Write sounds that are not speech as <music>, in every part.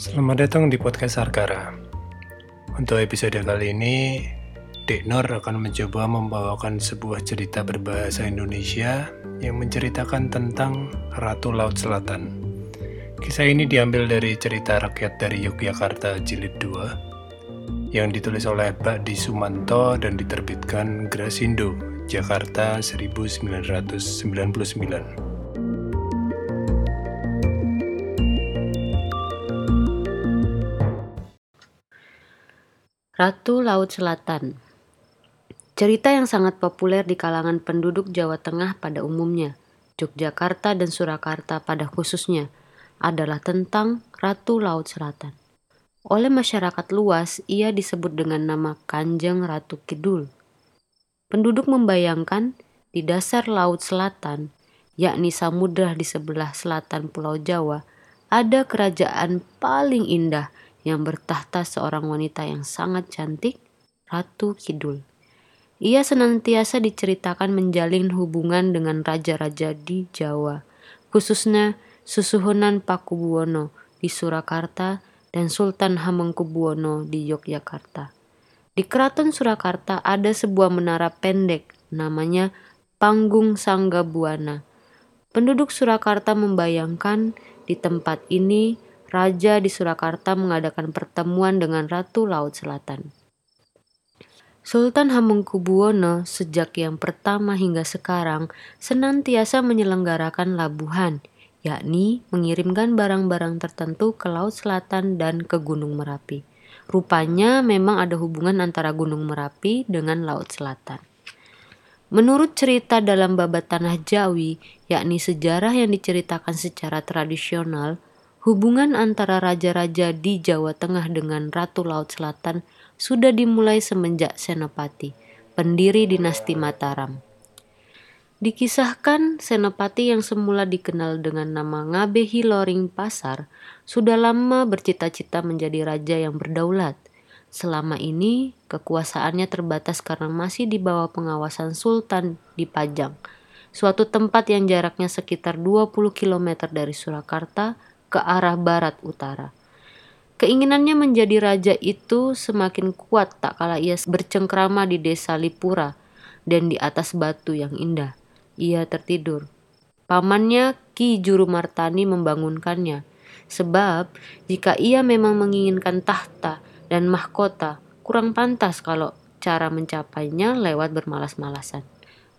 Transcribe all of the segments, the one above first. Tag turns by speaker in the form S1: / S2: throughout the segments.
S1: Selamat datang di podcast Arkara. Untuk episode kali ini, Dek Nur akan mencoba membawakan sebuah cerita berbahasa Indonesia yang menceritakan tentang Ratu Laut Selatan. Kisah ini diambil dari cerita rakyat dari Yogyakarta jilid 2 yang ditulis oleh Pak Di Sumanto dan diterbitkan Grasindo, Jakarta 1999.
S2: Ratu Laut Selatan Cerita yang sangat populer di kalangan penduduk Jawa Tengah pada umumnya, Yogyakarta dan Surakarta pada khususnya, adalah tentang Ratu Laut Selatan. Oleh masyarakat luas, ia disebut dengan nama Kanjeng Ratu Kidul. Penduduk membayangkan di dasar Laut Selatan, yakni samudra di sebelah selatan Pulau Jawa, ada kerajaan paling indah yang bertahta seorang wanita yang sangat cantik, Ratu Kidul. Ia senantiasa diceritakan menjalin hubungan dengan raja-raja di Jawa, khususnya Susuhunan Pakubuwono di Surakarta dan Sultan Hamengkubuwono di Yogyakarta. Di keraton Surakarta ada sebuah menara pendek namanya Panggung Sanggabuana. Penduduk Surakarta membayangkan di tempat ini Raja di Surakarta mengadakan pertemuan dengan Ratu Laut Selatan. Sultan Hamengkubuwono sejak yang pertama hingga sekarang senantiasa menyelenggarakan labuhan, yakni mengirimkan barang-barang tertentu ke Laut Selatan dan ke Gunung Merapi. Rupanya memang ada hubungan antara Gunung Merapi dengan Laut Selatan. Menurut cerita dalam babat tanah Jawi, yakni sejarah yang diceritakan secara tradisional, Hubungan antara raja-raja di Jawa Tengah dengan Ratu Laut Selatan sudah dimulai semenjak Senopati, pendiri dinasti Mataram. Dikisahkan Senopati yang semula dikenal dengan nama Ngabehi Loring Pasar sudah lama bercita-cita menjadi raja yang berdaulat. Selama ini kekuasaannya terbatas karena masih di bawah pengawasan Sultan di Pajang, suatu tempat yang jaraknya sekitar 20 km dari Surakarta ke arah barat utara. Keinginannya menjadi raja itu semakin kuat tak kala ia bercengkrama di desa Lipura dan di atas batu yang indah. Ia tertidur. Pamannya Ki Juru Martani membangunkannya. Sebab jika ia memang menginginkan tahta dan mahkota, kurang pantas kalau cara mencapainya lewat bermalas-malasan.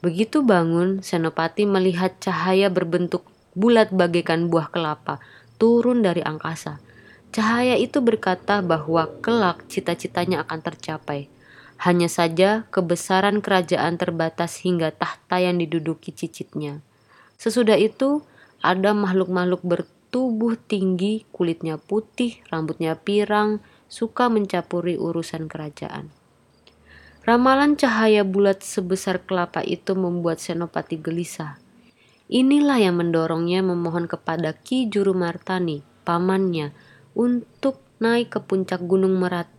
S2: Begitu bangun, Senopati melihat cahaya berbentuk bulat bagaikan buah kelapa turun dari angkasa. Cahaya itu berkata bahwa kelak cita-citanya akan tercapai. Hanya saja kebesaran kerajaan terbatas hingga tahta yang diduduki cicitnya. Sesudah itu, ada makhluk-makhluk bertubuh tinggi, kulitnya putih, rambutnya pirang, suka mencapuri urusan kerajaan. Ramalan cahaya bulat sebesar kelapa itu membuat Senopati gelisah. Inilah yang mendorongnya memohon kepada Ki Juru Martani, pamannya, untuk naik ke puncak Gunung Merapi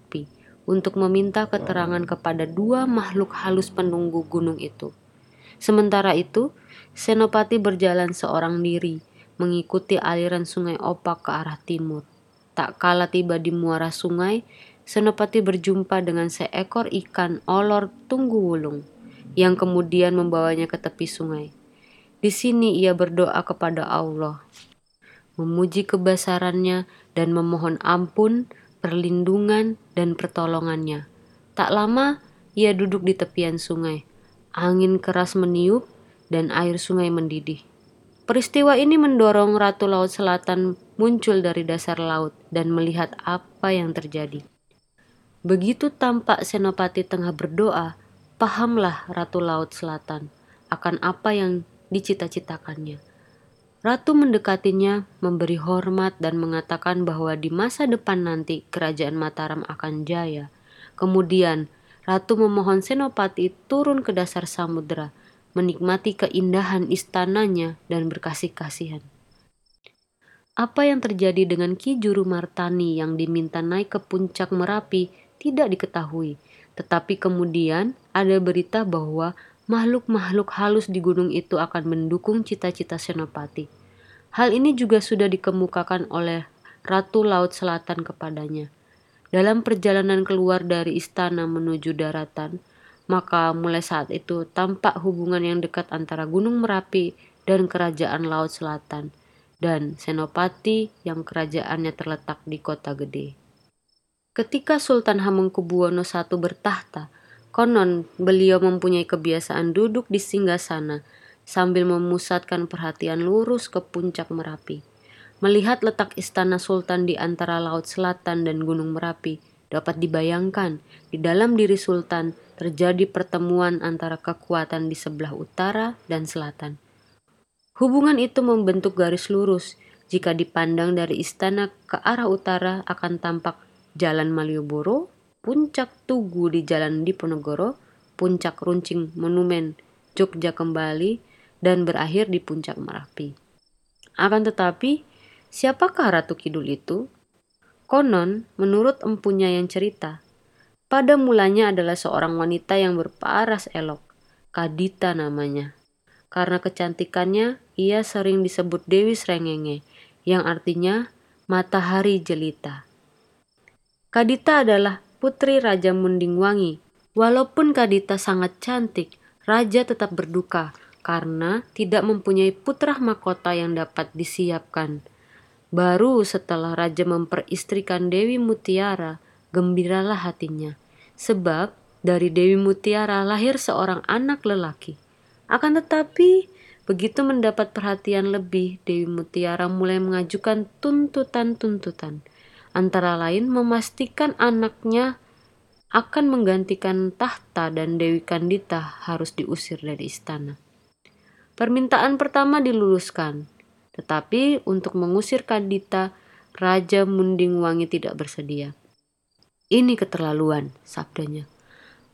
S2: untuk meminta keterangan kepada dua makhluk halus penunggu gunung itu. Sementara itu, Senopati berjalan seorang diri, mengikuti aliran sungai Opak ke arah timur. Tak kala tiba di muara sungai, Senopati berjumpa dengan seekor ikan olor tunggu wulung, yang kemudian membawanya ke tepi sungai. Di sini ia berdoa kepada Allah, memuji kebesarannya dan memohon ampun, perlindungan, dan pertolongannya. Tak lama ia duduk di tepian sungai. Angin keras meniup dan air sungai mendidih. Peristiwa ini mendorong Ratu Laut Selatan muncul dari dasar laut dan melihat apa yang terjadi. Begitu tampak Senopati tengah berdoa, pahamlah Ratu Laut Selatan akan apa yang dicita-citakannya. Ratu mendekatinya, memberi hormat dan mengatakan bahwa di masa depan nanti kerajaan Mataram akan jaya. Kemudian, Ratu memohon Senopati turun ke dasar samudera, menikmati keindahan istananya dan berkasih kasihan. Apa yang terjadi dengan Ki Juru Martani yang diminta naik ke puncak Merapi tidak diketahui, tetapi kemudian ada berita bahwa makhluk-makhluk halus di gunung itu akan mendukung cita-cita Senopati. Hal ini juga sudah dikemukakan oleh Ratu Laut Selatan kepadanya. Dalam perjalanan keluar dari istana menuju daratan, maka mulai saat itu tampak hubungan yang dekat antara Gunung Merapi dan Kerajaan Laut Selatan dan Senopati yang kerajaannya terletak di kota gede. Ketika Sultan Hamengkubuwono I bertahta, konon beliau mempunyai kebiasaan duduk di singgasana sambil memusatkan perhatian lurus ke puncak Merapi. Melihat letak istana sultan di antara laut selatan dan gunung Merapi, dapat dibayangkan di dalam diri sultan terjadi pertemuan antara kekuatan di sebelah utara dan selatan. Hubungan itu membentuk garis lurus. Jika dipandang dari istana ke arah utara akan tampak Jalan Malioboro, puncak Tugu di Jalan Diponegoro, puncak Runcing Monumen Jogja kembali, dan berakhir di puncak Merapi. Akan tetapi, Siapakah Ratu Kidul itu? Konon, menurut empunya yang cerita, pada mulanya adalah seorang wanita yang berparas elok, Kadita namanya. Karena kecantikannya, ia sering disebut Dewi Srengenge, yang artinya matahari jelita. Kadita adalah putri Raja Munding Wangi. Walaupun Kadita sangat cantik, Raja tetap berduka karena tidak mempunyai putra mahkota yang dapat disiapkan. Baru setelah raja memperistrikan Dewi Mutiara, gembiralah hatinya. Sebab dari Dewi Mutiara lahir seorang anak lelaki. Akan tetapi, begitu mendapat perhatian lebih, Dewi Mutiara mulai mengajukan tuntutan-tuntutan. Antara lain memastikan anaknya akan menggantikan tahta dan Dewi Kandita harus diusir dari istana. Permintaan pertama diluluskan, tetapi untuk mengusir Kadita, Raja Munding Wangi tidak bersedia. Ini keterlaluan, sabdanya.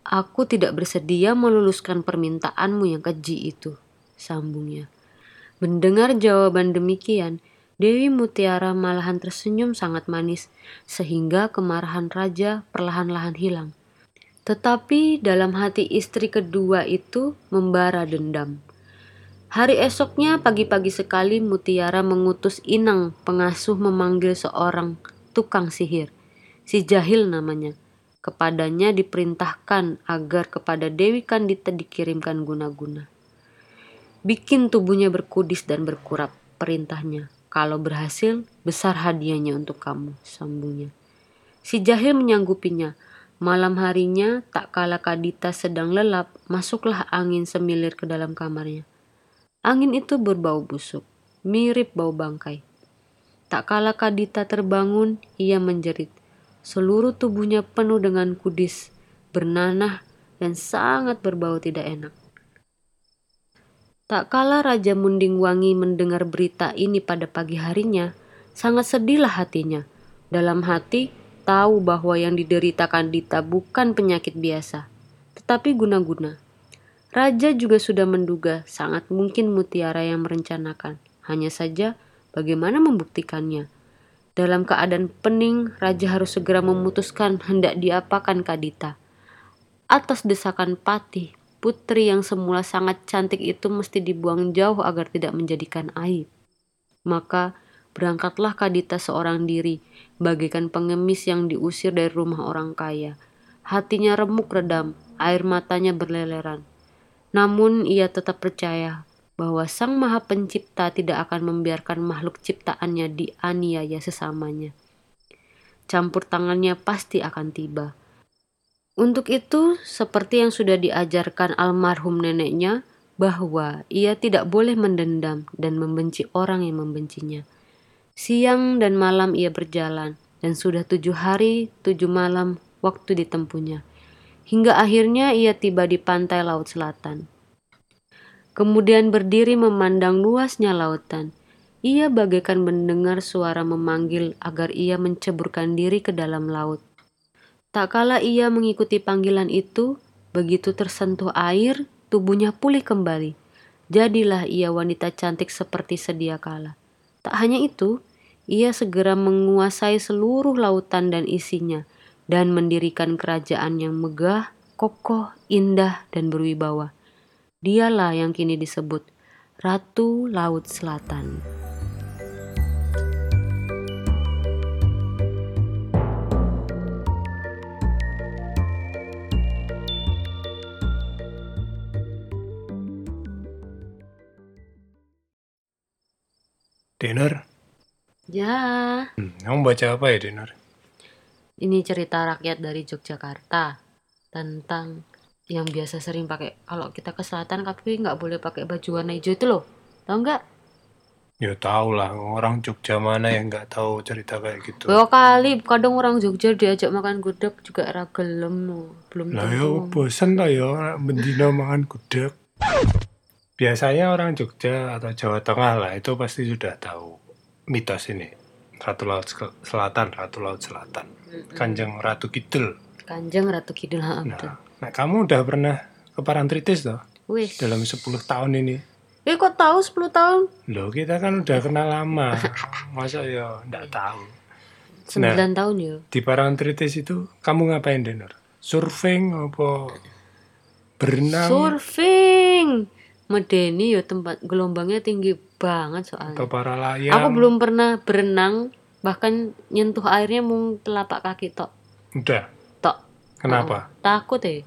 S2: Aku tidak bersedia meluluskan permintaanmu yang keji itu, sambungnya. Mendengar jawaban demikian, Dewi Mutiara malahan tersenyum sangat manis, sehingga kemarahan raja perlahan-lahan hilang. Tetapi dalam hati istri kedua itu membara dendam. Hari esoknya pagi-pagi sekali Mutiara mengutus Inang pengasuh memanggil seorang tukang sihir, si Jahil namanya. Kepadanya diperintahkan agar kepada Dewi Kandita dikirimkan guna-guna. Bikin tubuhnya berkudis dan berkurap, perintahnya. Kalau berhasil, besar hadiahnya untuk kamu, sambungnya. Si Jahil menyanggupinya. Malam harinya, tak kala Kadita sedang lelap, masuklah angin semilir ke dalam kamarnya. Angin itu berbau busuk, mirip bau bangkai. Tak kala Kadita terbangun, ia menjerit. Seluruh tubuhnya penuh dengan kudis, bernanah, dan sangat berbau tidak enak. Tak kala Raja Munding Wangi mendengar berita ini pada pagi harinya, sangat sedihlah hatinya. Dalam hati, tahu bahwa yang diderita Kadita bukan penyakit biasa, tetapi guna-guna. Raja juga sudah menduga sangat mungkin Mutiara yang merencanakan. Hanya saja bagaimana membuktikannya. Dalam keadaan pening, Raja harus segera memutuskan hendak diapakan Kadita. Atas desakan Patih, putri yang semula sangat cantik itu mesti dibuang jauh agar tidak menjadikan aib. Maka berangkatlah Kadita seorang diri, bagaikan pengemis yang diusir dari rumah orang kaya. Hatinya remuk redam, air matanya berleleran. Namun ia tetap percaya bahwa Sang Maha Pencipta tidak akan membiarkan makhluk ciptaannya dianiaya sesamanya. Campur tangannya pasti akan tiba. Untuk itu, seperti yang sudah diajarkan almarhum neneknya, bahwa ia tidak boleh mendendam dan membenci orang yang membencinya. Siang dan malam ia berjalan, dan sudah tujuh hari, tujuh malam waktu ditempuhnya hingga akhirnya ia tiba di pantai laut selatan. Kemudian berdiri memandang luasnya lautan. Ia bagaikan mendengar suara memanggil agar ia menceburkan diri ke dalam laut. Tak kala ia mengikuti panggilan itu, begitu tersentuh air, tubuhnya pulih kembali. Jadilah ia wanita cantik seperti sedia kala. Tak hanya itu, ia segera menguasai seluruh lautan dan isinya, dan mendirikan kerajaan yang megah, kokoh, indah, dan berwibawa. Dialah yang kini disebut Ratu Laut Selatan.
S1: Denor,
S2: Ya,
S1: hmm, kamu baca apa ya Denor?
S2: ini cerita rakyat dari Yogyakarta tentang yang biasa sering pakai kalau kita ke selatan tapi nggak boleh pakai baju warna hijau itu loh. Tahu nggak?
S1: Ya tau lah, orang Jogja mana yang nggak tahu cerita kayak gitu.
S2: Dua kali kadang orang Jogja diajak makan gudeg juga ra gelem no. Belum
S1: Lah yo
S2: tentu.
S1: bosen lah yo bendino makan gudeg. Biasanya orang Jogja atau Jawa Tengah lah itu pasti sudah tahu mitos ini. Ratu Laut Sel- Selatan, Ratu Laut Selatan.
S2: Mm-mm.
S1: Kanjeng Ratu Kidul.
S2: Kanjeng Ratu Kidul ha, betul.
S1: Nah, nah, kamu udah pernah ke Parangtritis toh
S2: Wis.
S1: dalam 10 tahun ini?
S2: Eh kok tahu 10 tahun?
S1: Loh, kita kan udah kenal lama. <laughs> Masa ya enggak tahu.
S2: 9
S1: Nah.
S2: tahun ya.
S1: Di Parangtritis itu kamu ngapain, Denor? Surfing apa berenang
S2: Surfing. Medeni ya tempat gelombangnya tinggi banget soalnya.
S1: atau para layang?
S2: Aku belum pernah berenang, bahkan nyentuh airnya mung telapak kaki tok.
S1: Udah.
S2: Tok.
S1: Kenapa?
S2: Takut ya.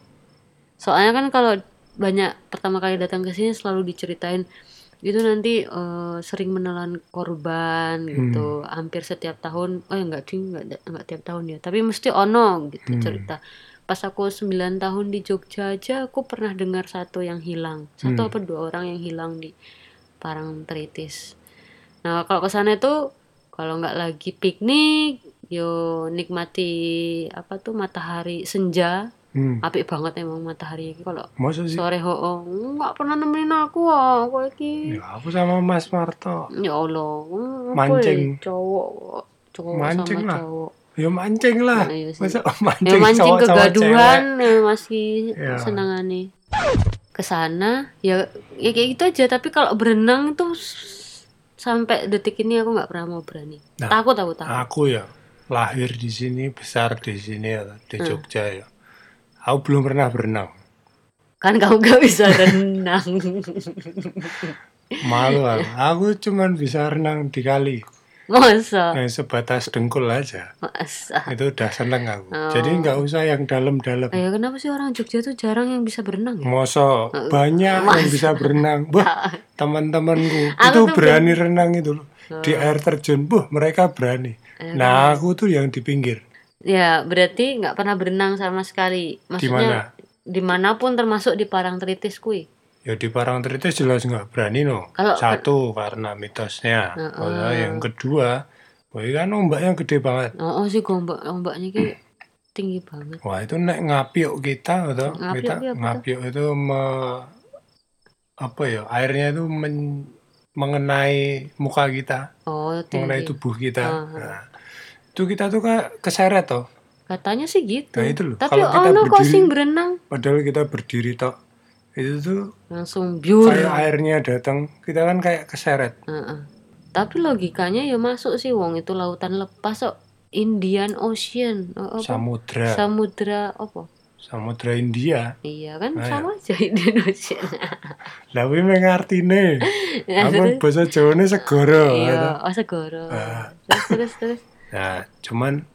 S2: Soalnya kan kalau banyak pertama kali datang ke sini selalu diceritain itu nanti eh, sering menelan korban gitu hampir setiap tahun oh ya enggak ding enggak enggak tiap tahun ya tapi mesti ono gitu
S1: Hmm.
S2: cerita pas aku 9 tahun di Jogja aja aku pernah dengar satu yang hilang satu
S1: Hmm.
S2: apa dua orang yang hilang di Parangtritis nah kalau ke sana itu kalau nggak lagi piknik yo nikmati apa tuh matahari senja
S1: Hmm.
S2: apik banget emang matahari ini kalau sore ho nggak pernah nemenin aku ah aku lagi
S1: Ya, aku sama Mas Marto.
S2: ya Allah apa
S1: Mancing.
S2: ya, cowok cowok
S1: Mancing
S2: sama
S1: lah.
S2: cowok
S1: Ya mancing lah.
S2: Nah, iya sih.
S1: Masa
S2: ya <laughs>
S1: mancing,
S2: mancing
S1: cowok
S2: kegaduhan ya masih
S1: Ya.
S2: senangannya ke sana ya ya kayak gitu aja tapi kalau berenang itu s- sampai detik ini aku nggak pernah mau berani
S1: Nah.
S2: takut aku takut
S1: Aku ya lahir di sini, besar di sini ya, di
S2: Hmm.
S1: Jogja ya. Aku belum pernah berenang.
S2: kan kamu gak bisa renang <laughs>
S1: Malu aku. Aku cuman bisa renang di kali.
S2: Masa
S1: Eh, sebatas dengkul aja.
S2: masa
S1: Itu udah seneng aku.
S2: Oh.
S1: Jadi nggak usah yang dalam-dalam.
S2: Ayo kenapa sih orang Jogja tuh jarang yang bisa berenang ya?
S1: Moso banyak yang bisa berenang. Wah, <laughs> teman-temanku itu berani renang itu loh. Di air terjun, buh, mereka berani. Nah, aku tuh yang di pinggir.
S2: Ya berarti nggak pernah berenang sama sekali.
S1: Di mana?
S2: Maksudnya di mana pun termasuk di Parangtritis kui.
S1: Ya di Parangtritis jelas nggak berani no.
S2: Kalau-
S1: Satu karena mitosnya.
S2: Heeh.
S1: Kalau yang kedua, wah kan ombaknya gede banget.
S2: Oh, oh sih ombak ombaknya kayak tinggi banget.
S1: Wah itu nek ngapiok kita atau
S2: Ngapiok
S1: kita
S2: betul.
S1: ngapiok itu me- apa ya airnya itu men- mengenai muka kita,
S2: Oh
S1: mengenai
S2: tinggi.
S1: tubuh kita.
S2: Ah.
S1: Nah, itu kita tuh kayak keseret toh.
S2: Katanya sih gitu.
S1: Nah, itu loh.
S2: Tapi
S1: Kalau kita
S2: ono kok
S1: berdiri-
S2: sing berenang
S1: Padahal kita berdiri toh. Itu tuh
S2: langsung biur.
S1: kayak airnya datang, kita kan kayak keseret.
S2: Heeh. Tapi logikanya ya masuk sih wong itu lautan lepas kok. Indian Ocean. Oh, apa?
S1: Samudra,
S2: Samudra apa?
S1: Samudra India.
S2: Iya kan
S1: Ayo.
S2: sama aja Indian Ocean. <laughs>
S1: Lah kuwi mengartine.
S2: Ya,
S1: Apa
S2: terus-
S1: bahasa Jawane segara.
S2: Iya, oh segoro.
S1: Ah.
S2: Terus terus terus.
S1: Nah, cuman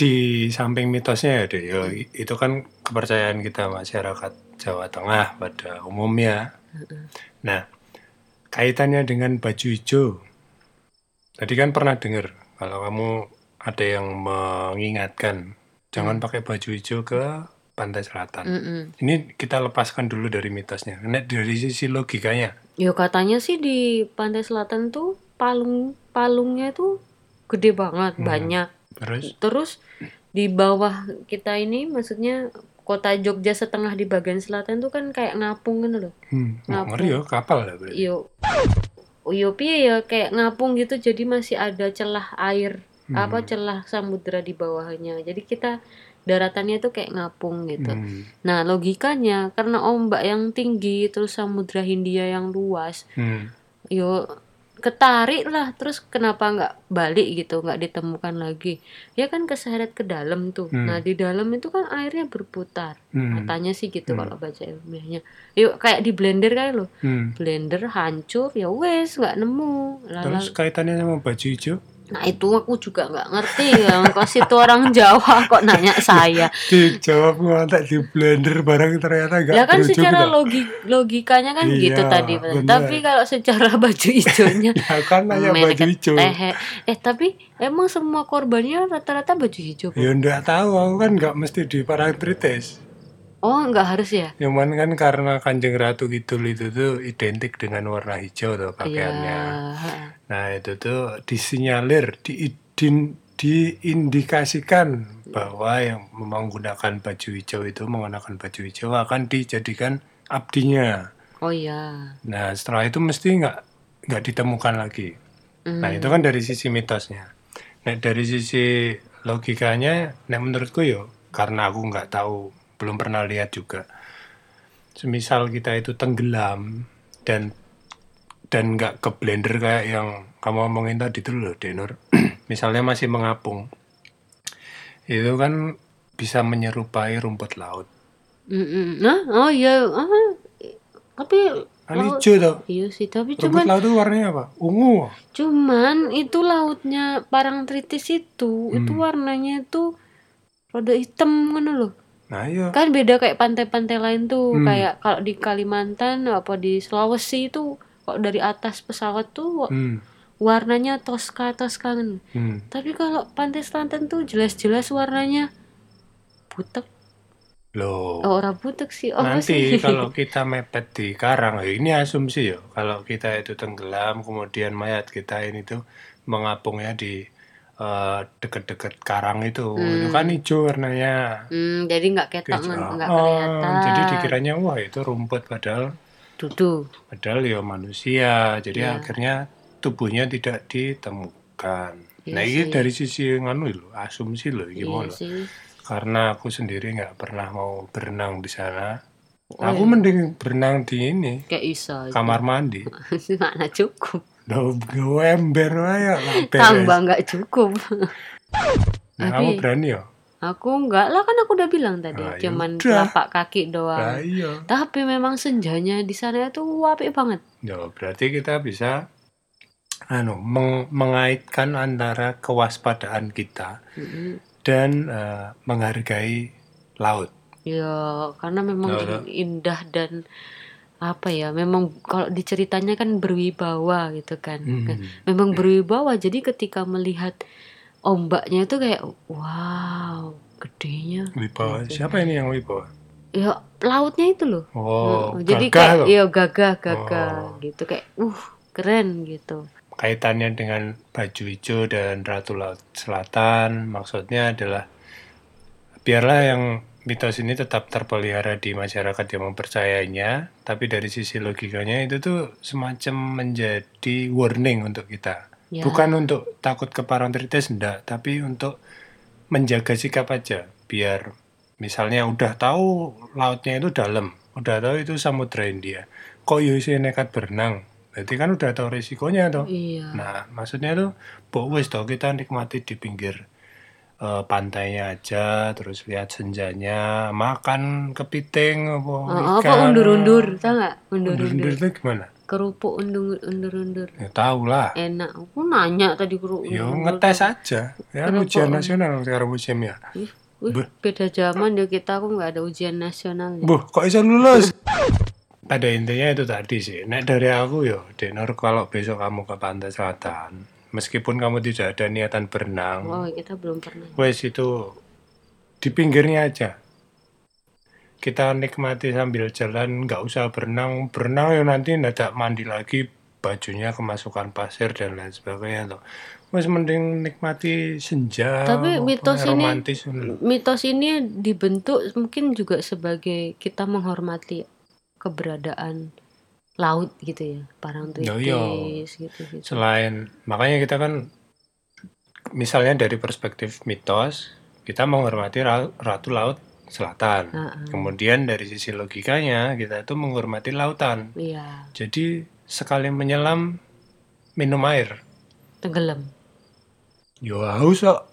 S1: di samping mitosnya ya, Dek, ya, itu kan kepercayaan kita masyarakat Jawa Tengah pada umumnya. Nah, kaitannya dengan baju hijau. Tadi kan pernah dengar kalau kamu ada yang mengingatkan jangan pakai baju hijau ke pantai selatan.
S2: Mm-mm.
S1: Ini kita lepaskan dulu dari mitosnya. Nah, dari sisi logikanya.
S2: Ya katanya sih di pantai selatan tuh palung palungnya tuh gede banget,
S1: Hmm.
S2: banyak.
S1: Terus
S2: Terus di bawah kita ini maksudnya kota Jogja setengah di bagian selatan tuh kan kayak ngapung kan loh.
S1: hmm,
S2: Ngapung.
S1: ngeri ya kapal lah berarti.
S2: Yo Yo piye ya kayak ngapung gitu jadi masih ada celah air
S1: Hmm.
S2: apa celah samudra di bawahnya. Jadi kita daratannya tuh kayak ngapung gitu.
S1: Hmm,
S2: Nah, logikanya karena ombak yang tinggi terus samudra Hindia yang luas,
S1: hmm.
S2: yo ketarik lah terus kenapa nggak balik gitu nggak ditemukan lagi ya kan keseret ke dalam tuh
S1: Hmm.
S2: nah di dalam itu kan airnya berputar
S1: Hmm.
S2: katanya sih gitu
S1: Hmm.
S2: kalau baca ilmiahnya yuk kayak di blender kayak lo
S1: Hmm.
S2: blender hancur ya wes nggak nemu Lala,
S1: Terus kaitannya sama baju hijau?
S2: Nah itu aku juga nggak ngerti ya. Kok situ orang Jawa kok nanya saya.
S1: Dijawab ngontek di blender barang ternyata gak
S2: Ya kan secara
S1: gitu.
S2: logi logikanya kan
S1: Iya,
S2: gitu tadi.
S1: bener.
S2: Tapi kalau secara <laughs> baju hijaunya
S1: Ya kan nanya baju hijau.
S2: tehe. Eh tapi emang semua korbannya rata-rata baju hijau.
S1: Ya ndak tahu, aku kan nggak mesti di parangtritis.
S2: Oh nggak harus ya?
S1: Cuman kan karena Kanjeng Ratu Kidul itu tuh identik dengan warna hijau tuh
S2: Iya.
S1: pakaiannya. Nah itu tuh disinyalir, diidin, diindikasikan bahwa yang menggunakan baju hijau itu mengenakan baju hijau akan dijadikan abdinya.
S2: Oh iya.
S1: Nah setelah itu mesti nggak nggak ditemukan lagi.
S2: Hmm.
S1: Nah itu kan dari sisi mitosnya. Nah dari sisi logikanya, nah menurutku yo karena aku nggak tahu, belum pernah lihat juga. Semisal kita itu tenggelam dan dan nggak ke blender kayak yang kamu omongin tadi itu loh, Denur. <clears throat> Misalnya masih mengapung, itu kan bisa menyerupai rumput laut.
S2: Mm-mm. Nah, oh iya. Ah, tapi
S1: Kan
S2: laut-
S1: hijau tuh.
S2: Iya sih, tapi
S1: Rumput
S2: cuman
S1: laut itu warnanya apa? Ungu.
S2: cuman itu lautnya Parangtritis itu, itu
S1: Hmm.
S2: warnanya itu rada hitam kan loh.
S1: Nah iya.
S2: Kan beda kayak pantai-pantai lain tuh,
S1: Hmm.
S2: kayak kalau di Kalimantan apa di Sulawesi itu kok dari atas pesawat tuh
S1: Hmm.
S2: warnanya toska-toska kan.
S1: Hmm.
S2: Tapi kalau pantai selatan tuh jelas-jelas warnanya butek.
S1: Loh.
S2: Oh, orang butek sih. Oh,
S1: Nanti
S2: sih? <laughs>
S1: kalau kita mepet di karang, ya ini asumsi ya. Kalau kita itu tenggelam, kemudian mayat kita ini tuh mengapungnya di eh, deket-deket karang itu, itu kan hijau warnanya.
S2: Hmm, jadi nggak ketok
S1: Hijau.
S2: nggak
S1: Oh,
S2: kelihatan.
S1: jadi dikiranya wah itu rumput padahal
S2: Dudu.
S1: padahal ya manusia. Jadi
S2: Iya.
S1: akhirnya tubuhnya tidak ditemukan.
S2: Iya
S1: nah ini dari sisi nganu lho, asumsi
S2: Iya
S1: gimana?
S2: sih.
S1: Karena aku sendiri nggak pernah mau berenang di sana.
S2: Oh,
S1: aku
S2: iya.
S1: mending berenang di ini
S2: Kayak iso.
S1: kamar mandi. <laughs>
S2: Mana cukup.
S1: Gue ember beres.
S2: Tambah nggak cukup. <laughs>
S1: Nah,
S2: Tapi-
S1: kamu berani ya?
S2: Aku nggak lah kan aku udah bilang tadi,
S1: Ah, ya
S2: cuman
S1: udah.
S2: telapak kaki
S1: Nah,
S2: doang.
S1: iya.
S2: Tapi memang senjanya di sana tuh apik banget.
S1: Ya, berarti kita bisa anu meng- mengaitkan antara kewaspadaan kita
S2: Mm-mm.
S1: dan eh, menghargai laut.
S2: Ya, karena memang
S1: Ya udah.
S2: indah dan apa ya, memang kalau diceritanya kan berwibawa gitu kan.
S1: Hmm.
S2: Memang berwibawa. Jadi ketika melihat ombaknya itu kayak wow, gedenya.
S1: Wibawa.
S2: Gitu.
S1: Siapa ini yang wibawa?
S2: Ya, lautnya itu loh.
S1: Oh,
S2: Heeh, jadi
S1: gagah
S2: kayak iya gagah gagah
S1: Oh.
S2: gitu kayak uh keren gitu.
S1: Kaitannya dengan baju hijau dan Ratu Laut Selatan maksudnya adalah biarlah yang mitos ini tetap terpelihara di masyarakat yang mempercayainya, tapi dari sisi logikanya itu tuh semacam menjadi warning untuk kita.
S2: Ya.
S1: Bukan untuk takut ke parantritis enggak, tapi untuk menjaga sikap aja biar misalnya udah tahu lautnya itu dalam, udah tahu itu samudra India. Kok isih nekat berenang? Berarti kan udah tahu resikonya toh.
S2: Iya.
S1: Nah, maksudnya tuh, pok wis toh kita nikmati di pinggir eh, pantainya aja, terus lihat senjanya, makan kepiting apa
S2: Oh, apa
S1: ikan.
S2: undur-undur, tau nggak?
S1: Undur-undur itu gimana?
S2: Kerupuk undur- undur-undur.
S1: Ya tahu lah.
S2: Enak. Aku nanya tadi kerupuk.
S1: Ya
S2: undur-undur.
S1: ngetes aja. Ya
S2: Kenapa?
S1: ujian nasional sekarang musim ya.
S2: Ih, wih, beda zaman ya kita aku nggak ada ujian nasional. ya.
S1: Buh, kok bisa lulus? Pada intinya itu tadi sih. Nek dari aku yo, Denor kalau besok kamu ke pantai selatan, meskipun kamu tidak ada niatan berenang,
S2: Oh, kita belum pernah.
S1: wes itu di pinggirnya aja. Kita nikmati sambil jalan, nggak usah berenang. Berenang ya nanti ndak mandi lagi, bajunya kemasukan pasir dan lain sebagainya tuh. Wes mending nikmati senja.
S2: Tapi mitos ini-
S1: romantis ngono.
S2: Mitos ini dibentuk mungkin juga sebagai kita menghormati keberadaan laut gitu ya,
S1: Ya, iya.
S2: gitu gitu.
S1: Selain makanya kita kan misalnya dari perspektif mitos, kita menghormati ra- Ratu Laut Selatan.
S2: Heeh.
S1: Kemudian dari sisi logikanya kita itu menghormati lautan.
S2: Iya,
S1: Jadi sekali menyelam minum air.
S2: tenggelam.
S1: Yo haus kok.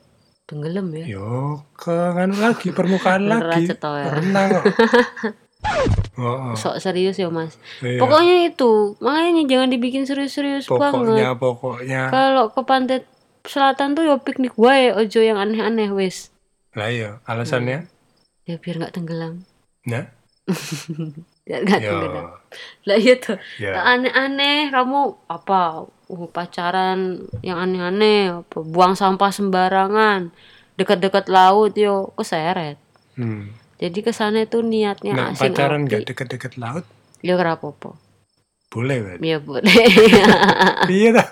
S2: Tenggelam ya.
S1: Yo ke nganu lagi permukaan <laughs> lagi.
S2: ya.
S1: Renang. <laughs> Oh, oh.
S2: Sok serius ya, Mas.
S1: Iya.
S2: Pokoknya itu, makanya jangan dibikin serius-serius banget.
S1: pokoknya pokoknya
S2: Kalau ke pantai selatan tuh yo piknik wae, ojo yang aneh-aneh wis.
S1: Lah iya, alasannya?
S2: Ya biar nggak tenggelam.
S1: Nah, <laughs>
S2: Biar nggak
S1: yo,
S2: tenggelam. Lah iya tuh.
S1: ya.
S2: Aneh-aneh kamu apa? Uh, pacaran yang aneh-aneh, apa buang sampah sembarangan, dekat-dekat laut yo keseret.
S1: Hmm.
S2: Jadi ke sana itu niatnya
S1: Nah,
S2: asing
S1: pacaran nggak deket-deket laut,
S2: Ya kerapopo.
S1: boleh kan?
S2: Ya boleh. <laughs>
S1: iya dah.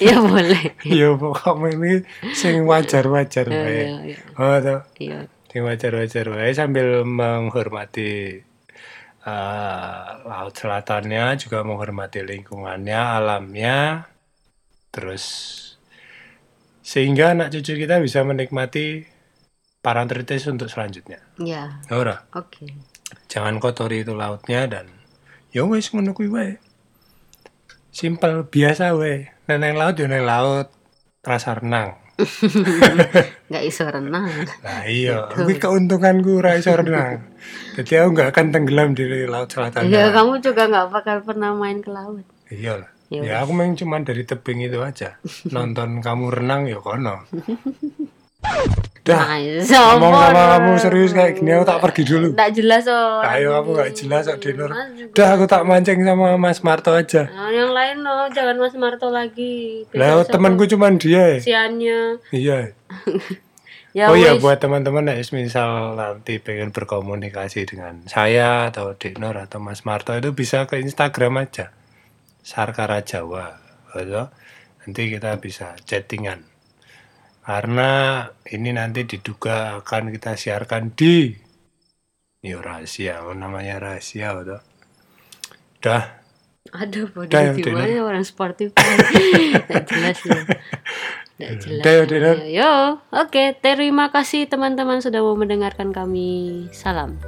S2: ya boleh.
S1: Iya pokoknya ini sing wajar-wajar
S2: Iya,
S1: wae.
S2: iya, iya.
S1: Oh, toh.
S2: Iya.
S1: Sing wajar-wajar wae sambil menghormati eh, laut selatannya, juga menghormati lingkungannya, alamnya. Terus sehingga anak cucu kita bisa menikmati parantritis untuk selanjutnya.
S2: Ya,
S1: Ora,
S2: oke.
S1: jangan kotori itu lautnya dan ya wis ngono kuwi wae. Simpel biasa wae. Neneng laut ya neng laut. Rasa renang. <laughs>
S2: Nggak iso renang.
S1: Nah iya, kuwi keuntunganku ora iso renang. Jadi aku nggak akan tenggelam di laut selatan.
S2: Ya kamu juga nggak bakal pernah main ke laut.
S1: Iya lah.
S2: Ya
S1: Ya aku main cuma dari tebing itu aja. Nonton kamu renang ya kono. <laughs> Dah,
S2: Nah,
S1: ngomong sama kamu serius kayak gini aku tak pergi dulu.
S2: Nggak jelas oh.
S1: Ayo kamu nggak jelas kok Dinur. Dah aku tak mancing sama Mas Marto aja.
S2: Nah, yang lain loh, jangan Mas Marto lagi.
S1: Lah temanku cuma dia.
S2: Siannya.
S1: Iya. <laughs>
S2: Ya
S1: oh iya buat teman-teman ya misal nanti pengen berkomunikasi dengan saya atau Deknor atau Mas Marto itu bisa ke Instagram aja. Sarkara Jawa. Gitu. Nanti kita bisa chattingan. Karena ini nanti diduga akan kita siarkan di Ini rahasia, namanya rahasia gitu. Udah,
S2: Aduh, bodoh
S1: Dah, ya,
S2: gimana orang sportif. <laughs> Nggak jelas ya. Nggak jelas.
S1: Dah, ya, Dinur.
S2: Yo, oke. Terima kasih teman-teman sudah mau mendengarkan kami. Salam.